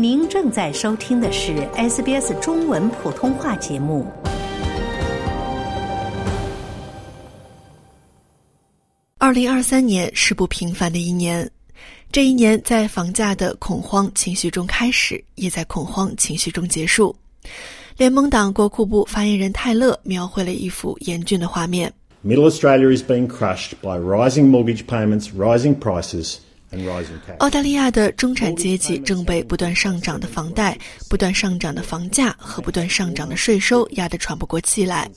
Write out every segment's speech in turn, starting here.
您正在收听的是 SBS 中文普通话节目。二零二三年是不平凡的一年，这一年在房价的恐慌情绪中开始，也在恐慌情绪中结束。联盟党国库部发言人泰勒描绘了一幅严峻的画面。Middle Australia is being crushed by rising mortgage payments, rising prices. 澳大利亚的中产阶级正被不断上涨的房贷、不断上涨的房价和不断上涨的税收压得喘不过气来。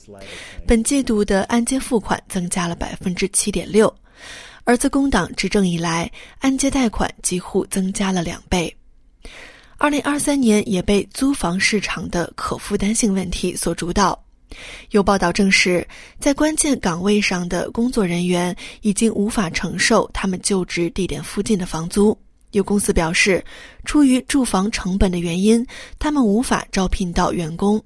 本季度的按揭付款增加了百分之七点六，而自工党执政以来，按揭贷款几乎增加了两倍。二零二三年也被租房市场的可负担性问题所主导。有报道证实，在关键岗位上的工作人员已经无法承受他们就职地点附近的房租。有公司表示，出于住房成本的原因，他们无法招聘到员工，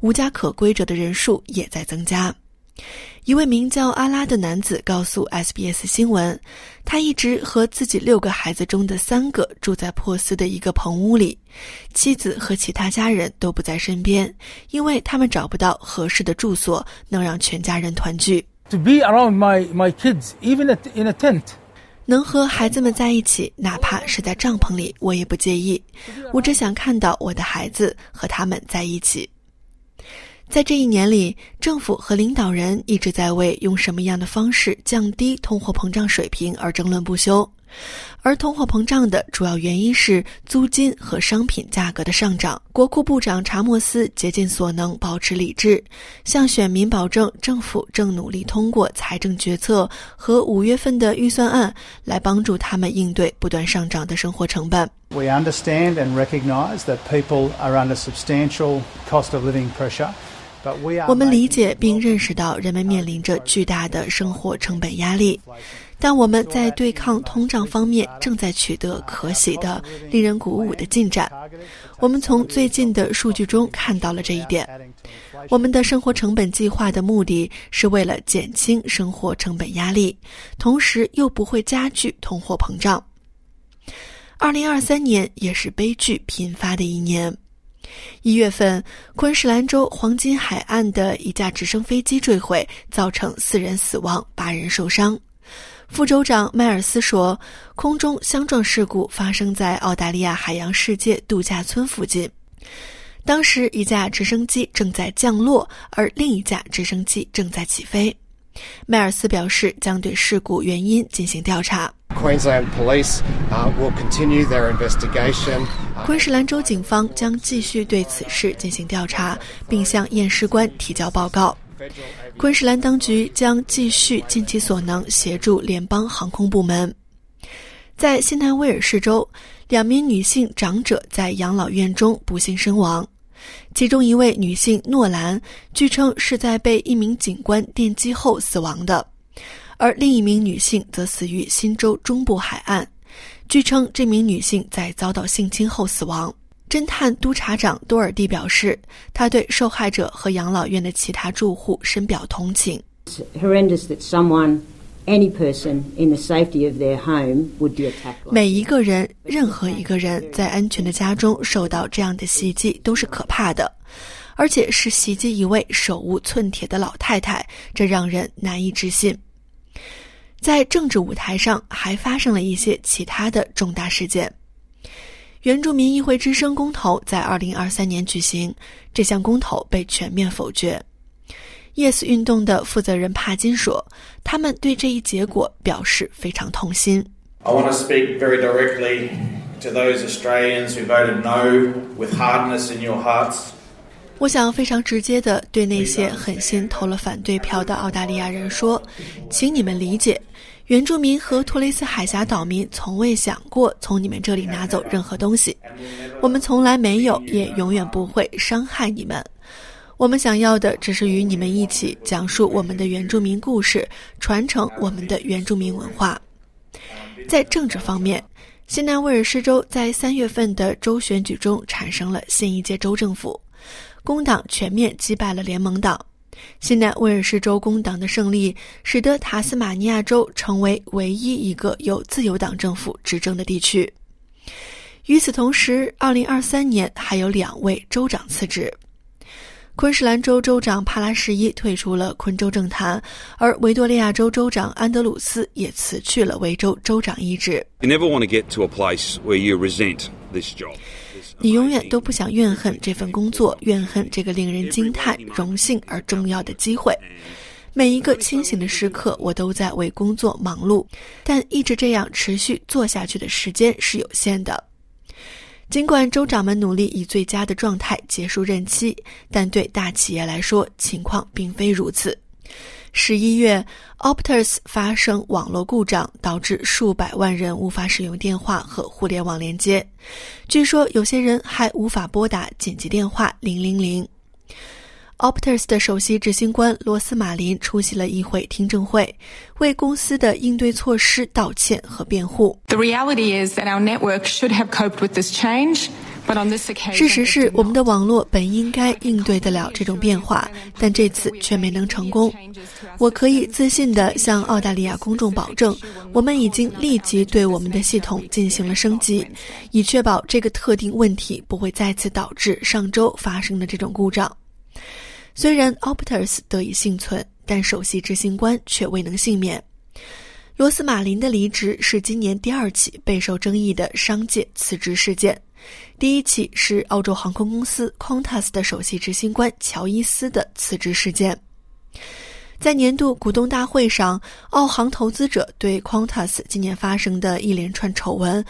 无家可归者的人数也在增加。一位名叫阿拉的男子告诉 SBS 新闻，他一直和自己六个孩子中的三个住在珀斯的一个棚屋里，妻子和其他家人都不在身边，因为他们找不到合适的住所能让全家人团聚。To be around my my kids, even in a tent. 能和孩子们在一起，哪怕是在帐篷里，我也不介意。我只想看到我的孩子和他们在一起。在这一年里，政府和领导人一直在为用什么样的方式降低通货膨胀水平而争论不休。而通货膨胀的主要原因是租金和商品价格的上涨。国库部长查莫斯竭尽所能保持理智，向选民保证政府正努力通过财政决策和五月份的预算案来帮助他们应对不断上涨的生活成本。We understand and recognize that people are under substantial cost of living pressure. 我们理解并认识到人们面临着巨大的生活成本压力，但我们在对抗通胀方面正在取得可喜的、令人鼓舞的进展。我们从最近的数据中看到了这一点。我们的生活成本计划的目的是为了减轻生活成本压力，同时又不会加剧通货膨胀。二零二三年也是悲剧频发的一年。一月份，昆士兰州黄金海岸的一架直升飞机坠毁，造成四人死亡、八人受伤。副州长迈尔斯说：“空中相撞事故发生在澳大利亚海洋世界度假村附近，当时一架直升机正在降落，而另一架直升机正在起飞。”迈尔斯表示，将对事故原因进行调查。Queensland Police will continue their investigation. 昆士兰州警方将继续对此事进行调查，并向验尸官提交报告。昆士兰当局将继续尽其所能协助联邦航空部门。在新南威尔士州，两名女性长者在养老院中不幸身亡，其中一位女性诺兰，据称是在被一名警官电击后死亡的。而另一名女性则死于新州中部海岸，据称这名女性在遭到性侵后死亡。侦探督察长多尔蒂表示，他对受害者和养老院的其他住户深表同情。每一个人，任何一个人在安全的家中受到这样的袭击都是可怕的，而且是袭击一位手无寸铁的老太太，这让人难以置信。在政治舞台上，还发生了一些其他的重大事件。原住民议会之声公投在二零二三年举行，这项公投被全面否决。Yes 运动的负责人帕金说：“他们对这一结果表示非常痛心。” I want to speak very directly to those Australians who voted no with hardness in your hearts. 我想非常直接地对那些狠心投了反对票的澳大利亚人说，请你们理解，原住民和托雷斯海峡岛民从未想过从你们这里拿走任何东西，我们从来没有，也永远不会伤害你们。我们想要的只是与你们一起讲述我们的原住民故事，传承我们的原住民文化。在政治方面，新南威尔士州在三月份的州选举中产生了新一届州政府。工党全面击败了联盟党，新南威尔士州工党的胜利使得塔斯马尼亚州成为唯一一个由自由党政府执政的地区。与此同时，2023年还有两位州长辞职。昆士兰州州长帕拉什伊退出了昆州政坛，而维多利亚州州长安德鲁斯也辞去了维州州长一职。You never want to get to a place where you resent this job. 你永远都不想怨恨这份工作，怨恨这个令人惊叹、荣幸而重要的机会。每一个清醒的时刻，我都在为工作忙碌，但一直这样持续做下去的时间是有限的。尽管州长们努力以最佳的状态结束任期，但对大企业来说，情况并非如此。十一月，Optus 发生网络故障，导致数百万人无法使用电话和互联网连接。据说，有些人还无法拨打紧急电话零零零。Optus 的首席执行官罗斯马林出席了议会听证会，为公司的应对措施道歉和辩护。The reality is that our network should have coped with this change. 事实是，我们的网络本应该应对得了这种变化，但这次却没能成功。我可以自信地向澳大利亚公众保证，我们已经立即对我们的系统进行了升级，以确保这个特定问题不会再次导致上周发生的这种故障。虽然 Optus 得以幸存，但首席执行官却未能幸免。罗斯马林的离职是今年第二起备受争议的商界辞职事件，第一起是澳洲航空公司 Qantas 的首席执行官乔伊斯的辞职事件。在年度股东大会上，澳航投资者对 Qantas 今年发生的一连串丑闻，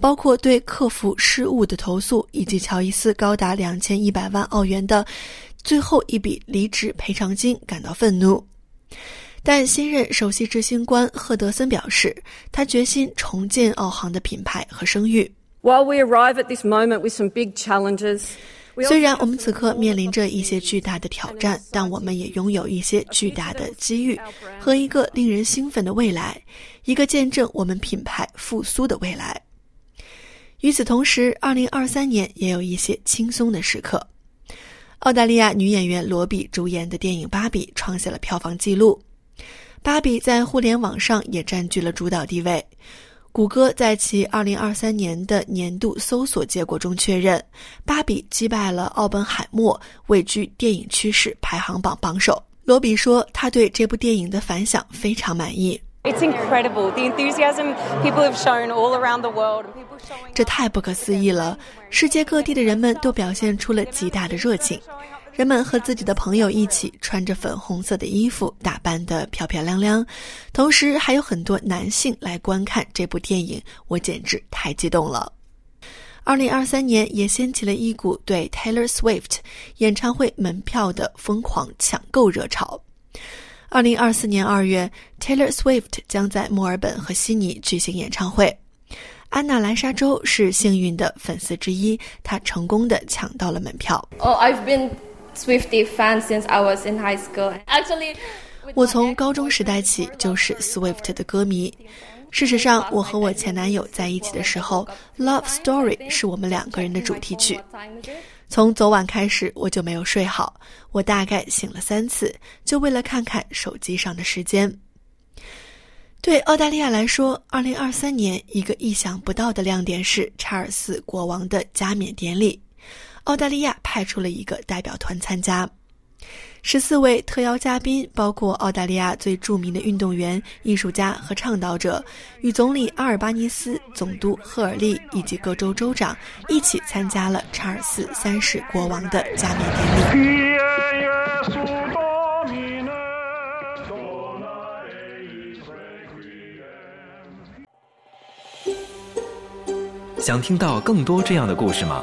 包括对客服失误的投诉，以及乔伊斯高达两千一百万澳元的。最后一笔离职赔偿金感到愤怒，但新任首席执行官赫德森表示，他决心重建澳航的品牌和声誉。While we arrive at this moment with some big challenges，虽然我们此刻面临着一些巨大的挑战，但我们也拥有一些巨大的机遇和一个令人兴奋的未来，一个见证我们品牌复苏的未来。与此同时，二零二三年也有一些轻松的时刻。澳大利亚女演员罗比主演的电影《芭比》创下了票房纪录，《芭比》在互联网上也占据了主导地位。谷歌在其2023年的年度搜索结果中确认，《芭比》击败了《奥本海默》，位居电影趋势排行榜榜首。罗比说，他对这部电影的反响非常满意。It's incredible the enthusiasm people have shown all around the world. 这太不可思议了！世界各地的人们都表现出了极大的热情，人们和自己的朋友一起穿着粉红色的衣服，打扮得漂漂亮亮，同时还有很多男性来观看这部电影，我简直太激动了。二零二三年也掀起了一股对 Taylor Swift 演唱会门票的疯狂抢购热潮。二零二四年二月，Taylor Swift 将在墨尔本和悉尼举行演唱会。安娜兰莎州是幸运的粉丝之一，她成功的抢到了门票。Oh, I've been Swiftie fan since I was in high school. Actually，我从高中时代起就是 Swift 的歌迷。事实上，我和我前男友在一起的时候，《Love Story》是我们两个人的主题曲。从昨晚开始，我就没有睡好。我大概醒了三次，就为了看看手机上的时间。对澳大利亚来说，二零二三年一个意想不到的亮点是查尔斯国王的加冕典礼。澳大利亚派出了一个代表团参加。十四位特邀嘉宾包括澳大利亚最著名的运动员、艺术家和倡导者，与总理阿尔巴尼斯、总督赫尔利以及各州州长一起参加了查尔斯三世国王的加冕典礼。想听到更多这样的故事吗？